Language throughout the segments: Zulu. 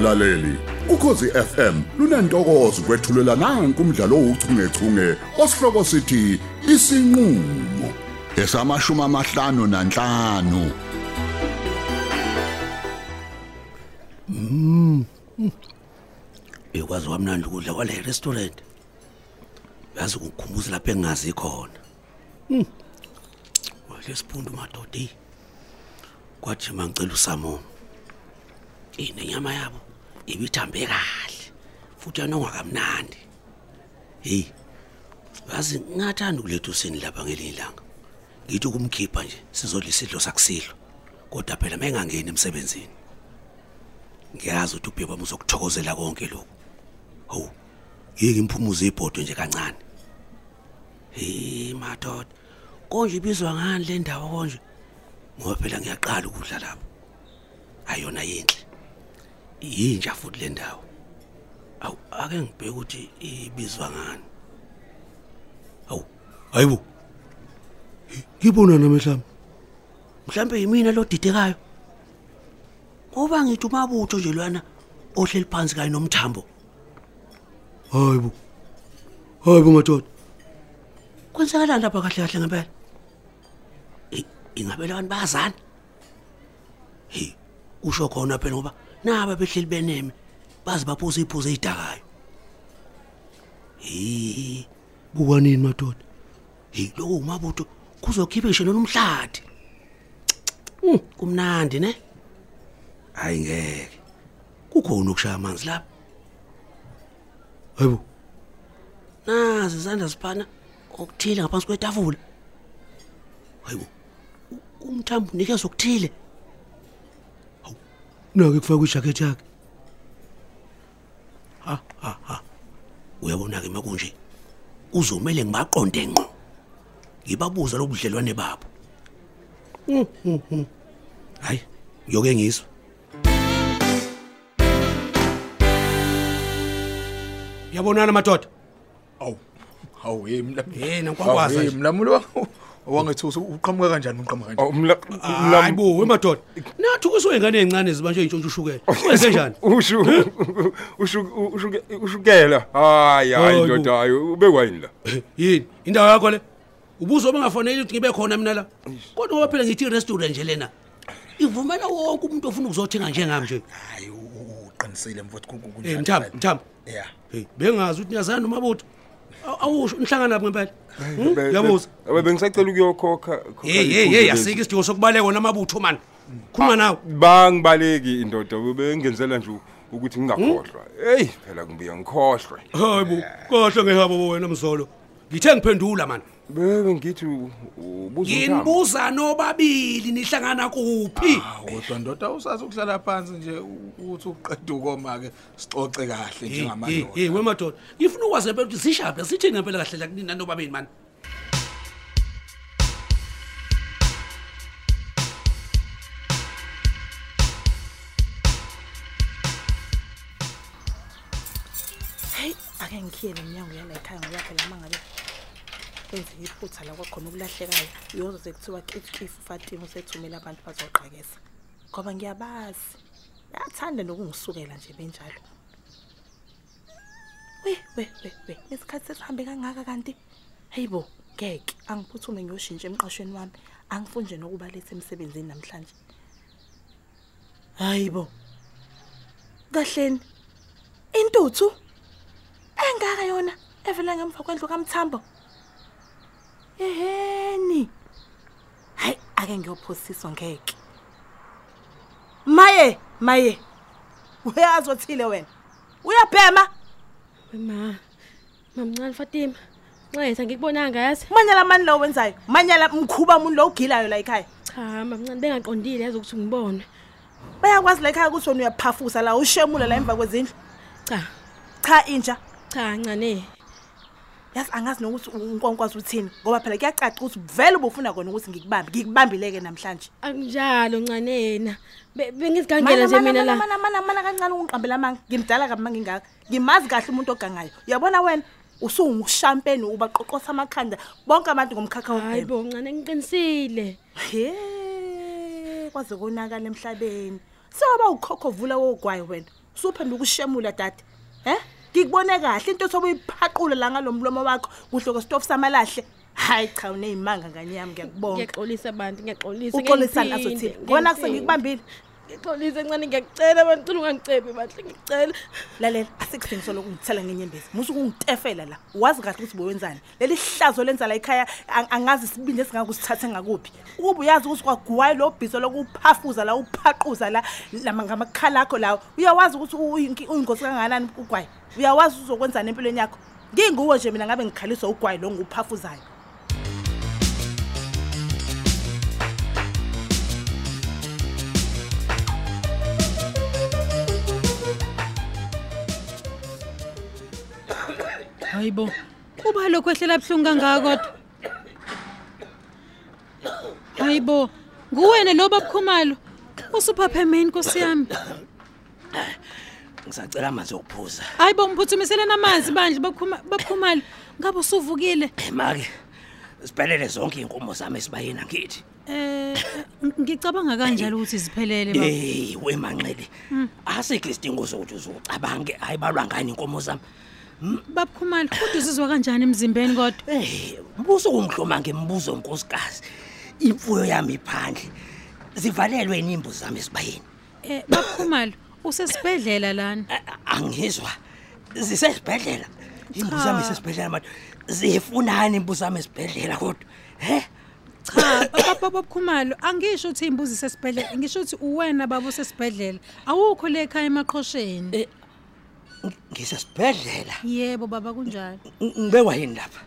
mlaleli. Ukhosi FM lunantokozo kwethulela nanku umdlalo ouchungechunge osihloko sithi isinqulo esamashumi amahlanu nanhlanu ekwazi kwamnandi ukudla kwale restaurant. Yazi ukukhumbuza lapho engazi khona. Hmm. wale siphundu madodi kwathi mangicela usamo inenyama yabo. Ibithambe kahle futhi yanonga kamnandi hey yazi ngathanda ukuletha usini lapha ngelinye ilanga. Ngithi ukumkhipha nje sizodla isidlo sakusidlo kodwa phela mayengangeni emsebenzini. Ngiyazi ukuthi ubheba uzokuthokozela konke lokhu. Hawu yeke imphumuzo ibhodwe nje kancane. Hey madoda konje ibizwa ngani le ndawo konje? Ngoba phela ngiyaqala ukudla lapho ayona yinhle. Yinja futhi le ndawo. Awu ake ngibheke ukuthi ibizwa ngani. Awu hayibo. Ngibona namhlanje mhlambe yimina lo didekayo? Ngoba ngithi umabutho nje lwana ohleli phansi kanye nomthambo. Hayibo. Hayibo madoda. Kwenzakalani lapha kahle kahle ngempela? Ingabe labantu bayazana? Hey usho khona phela ngoba naba behleli beneme bazi baphuza iphuzo ezidakayo hey bukwanini madoda? Hey lokho umabutho kuzokhipha ngisho nomhlathi Mm, kumnandi ne? Hayi ngeke. Kukhona ukushaya amanzi lapha. Hayibo. Nazi izandla siphana okuthile ngaphansi kwetafula. Hayibo umthambo unikezwe okuthile. Nake kufaka ijacket yakhe ha ha ha uyabona ke makunje uzomele ngibaqonde ngqo ngibabuza lobudlelwane babo Mm, mm, mm. hayi ngiyoke ngizwa yabonana madoda Awu. Hawu hey mla. Eh, nankwankwaza Hawu, nje. hey, Mlamulo wangithusa uqhamuka kanjani uqhamuka kanjani? Umla hayi bo wemadoda nathi kusuke ingane ezincane zibanjwe intshontsho ushukela. Wenze njani ushu ushu ushukela. Hayi hayi Hayi bo. ndoda hayi ubekwa yini la? Yini? Indawo yakho le? Ubuzo bengafoneli ukuthi ngibe khona mina la? Kodwa ngoba phela ngithi i-restaurant nje lena ivumela wonke umuntu ofuna ukuzothenga njengami nje. Hayi u- uqinisile mfowethu ku- ku- Eh kunjani? Mthamba phela. mthamba Yeah. hey bengazi ukuthi niyazana nomabutho Aw- awusho nihlangana lapho ngempela. Hmm? yabuza. abe bengisacela ukuyokhokha khokha hey hey iphuzu hey leli. asike isidingo sokubaleka wona amabutho man khuluma nawe. Bangibaleki indoda bengenzela nje ukuthi ngingakhohlwa. Hey phela ngibuye ngikhohlwe hayi bo kahle ngehabo wena mzolo. Ngithe ngiphendula man bebe ngithi u- ubuza umthamo. Nginibuza nobabili nihlangana kuphi? Hawu kodwa ndoda usazi ukuhlala phansi nje u- ukuthi uqede ukoma ke sixoxe kahle hey njengamadoda. hey wemadoda ngifuna ukwazi phela ukuthi sishaphi sithini ngempela kahle la kunina nobabili man Hey, ake ngikhiyele iminyango yala ekhaya ngoba phela mangabe kwenzeka iphutha la kwakhona ukulahlekayo. Uyoze kuthiwa kifu Fatima usethumela abantu bazoqhakeza. Ngoba ngiyabazi. Bayathanda nokungisukela nje benjalo. We we we we isikhathi sesihambe kangaka kanti hayibo ngeke angiphuthume ngiyoshintsha emqashweni wami angifuni nje nokuba lethe emsebenzini namhlanje hayibo kahleni intuthu engaka yona evela ngemva kwendlu kaMthambo eheni hayi ake ngiyophosiswa ngeke. Maye maye. Uyazi othile wena? Uyabhema? Ma, mamncane Fatima. Nxayetha ngikubonanga yazi. manyala mani lo wenzayo? Manyala mkhuba umuntu lo ugilayo la ekhaya? Cha, mamncane bengaqondile yazi ukuthi ngibone. bayakwazi la ekhaya ukuthi wena uyaphafusa la ushemula la emva kwezindlu? Cha, cha inja. Cha ncane. Yazi angazi nokuthi unkwankwazi uthini ngoba phela kuyacaca ukuthi vele ubufuna kona ukuthi ngikubambe ngikubambileke namhlanje. Akunjalo ncanena. Be- Bengizigangela nje mina la. mana mana mana kancane ungiqambela manga ngimdala kabi mangingaka. Ngimazi kahle umuntu ogangayo. Uyabona wena usungushampeni ubaqoqosa amakhanda. Bonke abantu ngomkhakha Hayi wobhema bo ncane ngiqinisile. he kwaze konakala emhlabeni. Sewaba ukhokho vula wogwayi wena. Suphenduka ushemula dade. He? Ngikubone kahle into thoba uyiphaqula la ngalomlomo wakho kuhle kwesitofu samalahle. Hayi cha uneyimanga ngani yami ngiyakubonga. Ngiyaxolisa bantu, ngiyaxolisa. uxolisani ngiyaphinde, azothini kona kuse ngiyaphinde. ngikubambile Ngixolisa ncane ngiyacela abantu cela ungangicebi bahle ngicela. lalela asikudingiso lokungithela ngenyembezi musu kungitefela la. Wazi kahle ukuthi bowenzani. Leli hlazo lenza la ekhaya ang- angazi isibindi esingakusithathe ngakuphi ukuba uyazi ukuthi kwagwayi lo bhiso lokuphafuza la uphaquza la lama ngamakhala akho lawo uyawazi ukuthi uyinki- uyingozi kangakanani ugwayi uyawazi uzokwenzani empilweni yakho? Nginguwe nje mina ngabe ngikhaliswa ugwayi lo nguphafuzayo hayibo kuba lokho ehlela buhlungu kangaka kodwa. Hayibo nguwena lo babukhumalo usuphaphemeni nkosi yami. Ngisacela amanzi okuphuza. Hayibo mphuthumiseleni amanzi bandle babukhuma- babukhumalo. Ngabe usuvukile? Make siphelele zonke inkomo zami esibayena ngithi eh ngicabanga kanjalo ukuthi ziphelele baba hey wemanxele asikho isidingo sokuthi uzucabange ayibalwa ngani inkomo zami? Babukhumalo kodwa uzizwa kanjani emzimbeni kodwa? Hey mbuso kungihloma ngembuzo nkosikazi. Imfuyo yami iphandle. Zivalelwe inimbu zami esibayeni. Eh babukhumalo usesibhedlela lana? A- angizwa. Zisesibhedlela. Imbuzi zami isesibhedlela manje. Zifunani imbuzi zami esibhedlela kodwa? He? Cha baba babukhumalo angisho ukuthi imbuzi sesibhedlela ngisho ukuthi uwena baba usesibhedlela. Awukho le ekhaya emaqhosheni. Ng- ngisesibhedlela. Yebo baba kunjalo. Ng- ngibekwa yini lapha?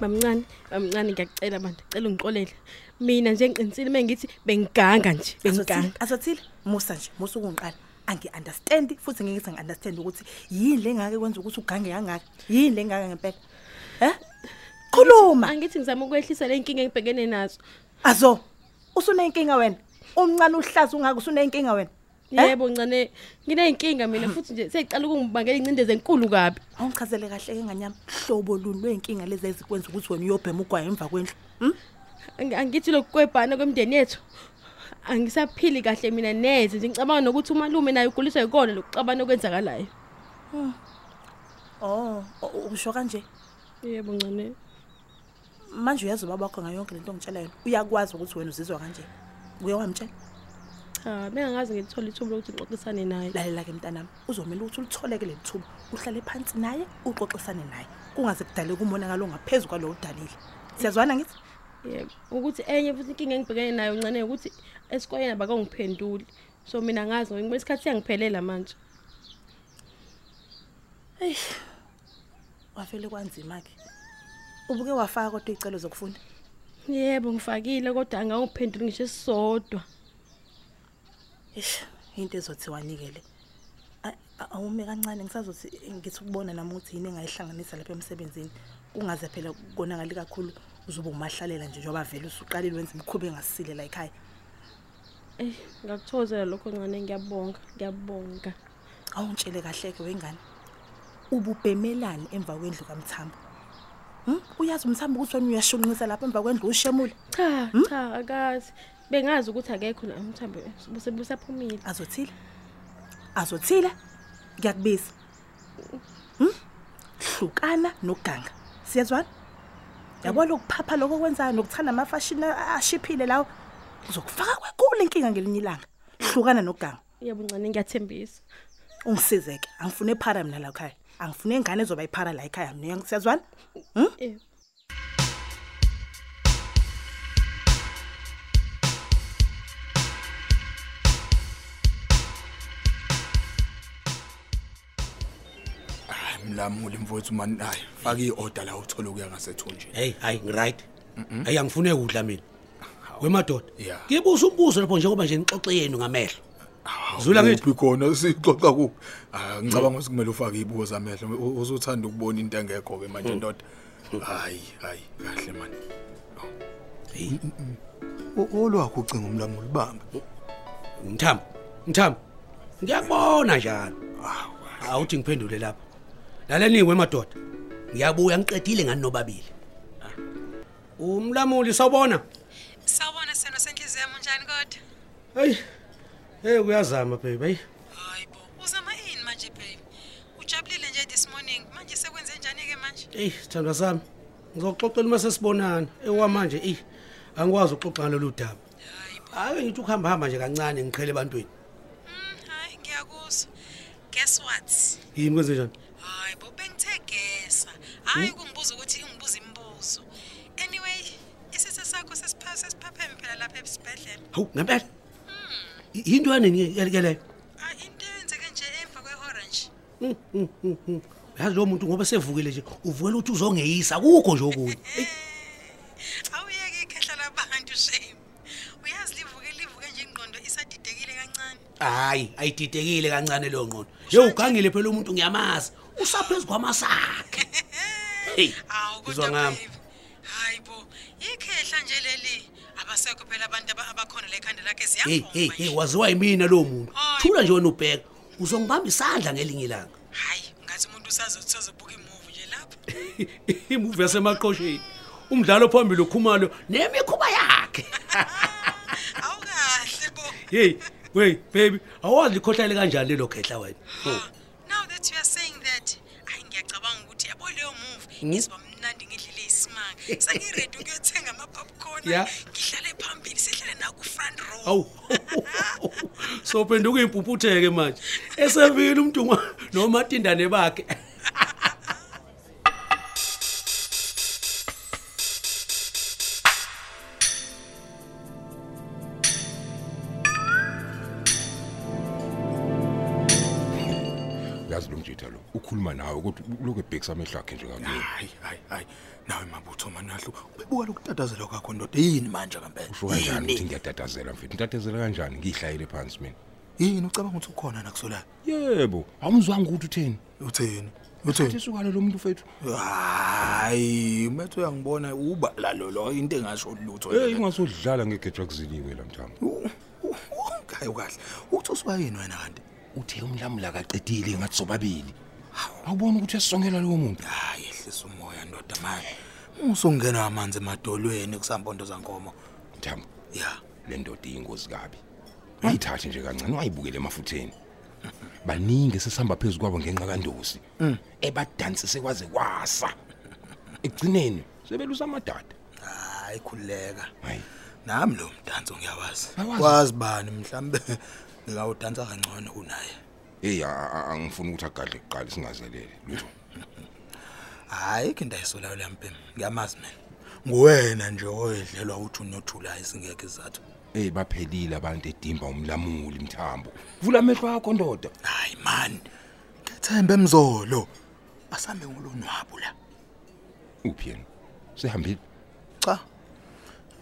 Bamncane, bamncane ngiyacela bantu, cela ungixolele. Mina nje ngiqinisile mengithi bengiganga nje, bengiganga. asothile musa nje musa ukungiqala. Angi-understand futhi ngeke ngi-understand ukuthi yini le ngake kwenza ukuthi ugange kangaka? Yini le ngaka ngempela? He khuluma Angithi ngizama ukwehlisa le inkinga engibhekene nazo. azo usunenkinga wena umncane uhlaza ungaka usunenkinga wena Eh? Yebo ncane, ngineyinkinga mina futhi nje seyicala ukungibangela incindezelo enkulu kabi. awungichazele kahle ke nganyama hlobo luni lwenkinga lezi ezikwenza ukuthi wena uyobhema ugwayo emva kwendlu hm Angi- Angithi lokwebhana kwemndeni yethu. Angisaphili kahle mina neze nje ngicabanga nokuthi umalume naye uguliswa yikona lokuxabana okwenzakalayo. oh u- usho kanje Yebo ncane. manje uyazi ubaba wakho ngayo yonke lento ongitshela yona uyakwazi ukuthi wena uzizwa kanje? Uye wamtshela Cha, bengazi ngithola ithuba lokuthi ngixoxisane naye. lalela-ke mntanami. Uzomele ukuthi ulitholeke le thuba uhlale phansi naye uxoxisane naye. Kungaze kudaleka umonakalo ongaphezu kwalo udalile. Siyazwana ngithi? Yebo, ukuthi enye futhi inkinga engibhekene nayo ncane ukuthi esikoleni abakangiphenduli. So mina ngazi ngoba isikhathi siyangiphelela manje. Wavele kwanzima-ke ubuke wafaka kodwa iy'celo zokufunda? Yebo, ngifakile kodwa angangiphenduli ngisho esisodwa. ish into ezothiwa-nikele awume kancane ngisazothi ngithi ukubona nami ukuthi yini engayihlanganisa lapha emsebenzini. Kungaze phela konakali kakhulu uzobe umahlalela nje njengoba vele usuqalile wenza imikhuba engasile la ekhaya. Eh, ngakuthokozela lokho ncane ngiyabonga, ngiyabonga. awungitshele kahle-ke wengane. Ububhemelani emva kwendlu kamthambo. Hmm? uyazi umthambo ukuthi wena uyashunqisa lapha emva kwendlu ushemule? Cha, cha, akazi. Bengazi ukuthi akekho la umthambo buse busaphumile. azothile? Azothile? Ngiyakubiza. Hmm? hlukana noganga. Siyazwana? Yabona ukuphapha lokho okwenzayo nokuthanda amafashini ashiphile lawo? Uzokufaka kwenkulu inkinga ngelinye ilanga. Hlukana noganga. Yebo ncane ngiyathembisa. ungisizeke. Angifune ephara mina la ekhaya. Angifune ingane ezoba iphara la ekhaya mina siyazwana Hmm? Yebo. mlamuli mfowethu mani. Hayi faka i-order la uthola ukuya ngasethunjini. Hey hayi ngiright. Hayi angifune ukudla mina. Wemadoda. Yeah. ngibuza umbuzo lapho njengoba nje nixoxe yenu ngamehlo. Zula ngithi. kuphi khona? Sixoxa kuphi? Ah ngicabanga ukuthi kumele ufake ibuko zamehlo U- uzothanda ukubona into engekho ke manje ndoda hayi hayi kahle mani. Hey O- olwakho ucinga umlamuli bamba mthambo mthambo ngiyakubona njalo. Awuthi ngiphendule lapha laleniwe madoda ngiyabuya ngiqedile ngani nobabili? Umlamuli sawubona? Sawubona seno senhliziyo yami njani kodwa? hey hey uyazama baby hey Hayibo, uzama yini manje baby? Ujabulile nje this morning. Manje sekwenze njani ke manje? hey sithandwa sami ngizoxoxela uma sesibonana ewamanje eh angikwazi ukuxoxa ngalolu daba ake ngithi ukuhamba hamba nje kancane ngiqhele ebantwini Mm, hayi ngiyakuzwa. Guess what? yini kwenze njani Hayibo bengithe guessa. Hayi kungibuza ukuthi ungibuza imibuzo. Anyway, isithe sakho sesipha sesiphapheme phela lapha esibhedlela. hawu ngempela I- yinto yanini ke leyo Ah into yenzeke nje emva kweorange. yazi lo muntu ngoba sevukile nje uvukela ukuthi uzongeyisa akukho nje okunye Awuyeke ikhehla labantu shame. Uyazi livuke livuke nje ingqondo isadidekile kancane. hayi ayididekile kancane leyo ngqondo ye ugangile phela umuntu ngiyamazi usaphezulu kwamasakhe hey Awu Ngizwa kodwa ngami. baby. Hayibo, ikhehla nje leli. Abasekho phela abantu aba- abakhona la ekhanda lakhe hey ziyabhoma. hey hey nje. waziwa yimina lo muntu Hayi. thula nje wena ubheka uzongibamba isandla ngelinye ilanga Hayi, ngathi umuntu usazothi uzobuka imovie nje lapho. imuvi yasemaqhosheni umdlalo phambili ukhumalo nemikhuba yakhe Awukahle bo. hey wey baby awazi likhohlale kanjani lelo khehla wena Oh. Now that you are saying that, ayi ngiyacabanga ukuthi yabo leyo movie ngiziba mnandi ngidlile isimanga. Sengiready ukuyothenga ama popcorn. Yeah. Ngihlale phambili sihlale na ku front row. awu. Sophenduka impuphutheke manje. Esevile umuntu ngwa- nomatindane bakhe. Ukhuluma nawe kodwa lokhu ebhekisa amehlo akhe nje ngakini hayi hayi hayi. Nawe mabutho manahlu ubebuka lokutatazela kwakho ndoda yini manje kampela usho kanjani ukuthi ngiyatatazela mfethu? Ngitatazela kanjani? Ngihlayile phansi mina. Yini? Ucabanga ukuthi ukhona nakusolayo yebo awumzwanga ukuthi utheni? Utheni? Uthi utheni? sukala lo muntu fethu hayi umethe uyangibona uba lalolo into engasho lutho hey ungasodlala ngegejwa kuziliwe lamthambo kayo kahle. Uthi usuba yini wena kanti? Uthe umlamula kaqedile ngathi sobabili. Awubona ukuthi uyasongela lowo muntu. Hayi ehlisa umoya ndoda manje usungena amanzi emadolweni kusampondo zankomo mthambo ya. le ndoda iyingozi kabi. Ayithathe nje kancane wayibukele emafutheni. Baningi sesihamba phezulu kwabo ngenxa kandosi. Ebadansi kwaze kwasa. Ekugcineni sebelusa amadada. Hayi khuleka hayi. Nami lo mdanso ngiyawazi. Awazi? wazi bani mhlambe ngawudansa kangcono kunaye. Hey a- a- angifuni ukuthi agadle kuqala singazelele. Lutho. Hayi ke ndayisolayo lempela ngiyamazi mina nguwena nje oyedlelwa uthi unothula isingeke izathu hey baphelile abantu edimba umlamuli mthambo. Vula amehlo akho ndoda. Hayi man. Ngethembe emzolo. Asambe ngolonwabo la. Uphi yena? Sehambile cha.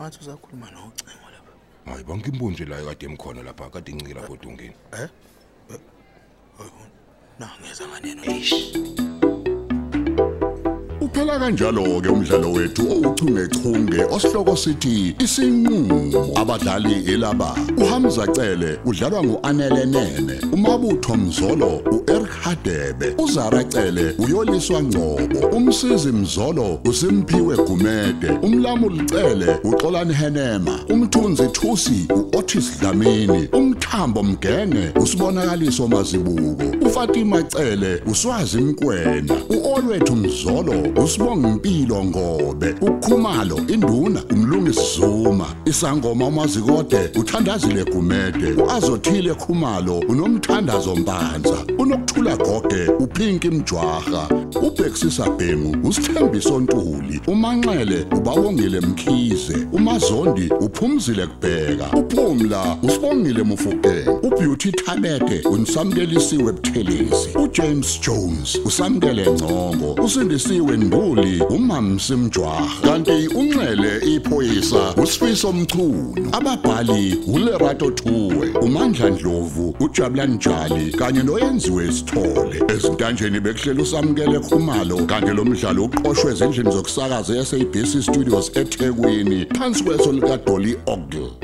Ngathi usakhuluma nocingo lapha. Hayi bangimbonje la kade emkhona lapha kade incike lapho dongeni eh? Na ngeza nganeno Uphela kanjalo ke umdlalo wethu ouchungechunge osihloko sithi isinqulo. Abadlali elaba uHamza Cele udlalwa nguAnele Nene umabutho Mzolo uEric Hadebe uZara Cele uyoliswa Ngcobo umsizi Mzolo uSimphiwe Gumede umlamuli Cele uXolani Henema umthunzi Thusi uOtis Dlamini umthambo Mgenge usibonakaliso mazibuko uFatima Cele uswazi Mkwena uOlwethu Mzolo usibonga impilo ngobe ukhumalo induna umlungisi Zuma isangoma umazikode uthandazile Gumede. Uazothile khumalo unomthandazo Mpanza. Unokuthula gogwe uphinki Mjwaha ubhexisa Bhengu usithembiso Ntuli umanxele ubawongile Mkhize. Umazondi uphumzile kubheka. Uphumla usibongile Mufukeng ubeauty Thabete unsamkelisiwe Buthelezi uJames Jones usamkele Ngcongo usindisiwe Nduli umamsi Mjwaha kanti unxele iphoyisa usifiso Mchunu ababhali uLerato Thuwe uMandla Dlovu uJabulani Njali kanye noyenziwe Sithole. Ezintanjeni bekuhlela usamkele Khumalo kanti lo mdlalo uqoqwwe ezindlini zokusakaza eSABC Studios eThekwini phansi kweso lika Dolly Ogle.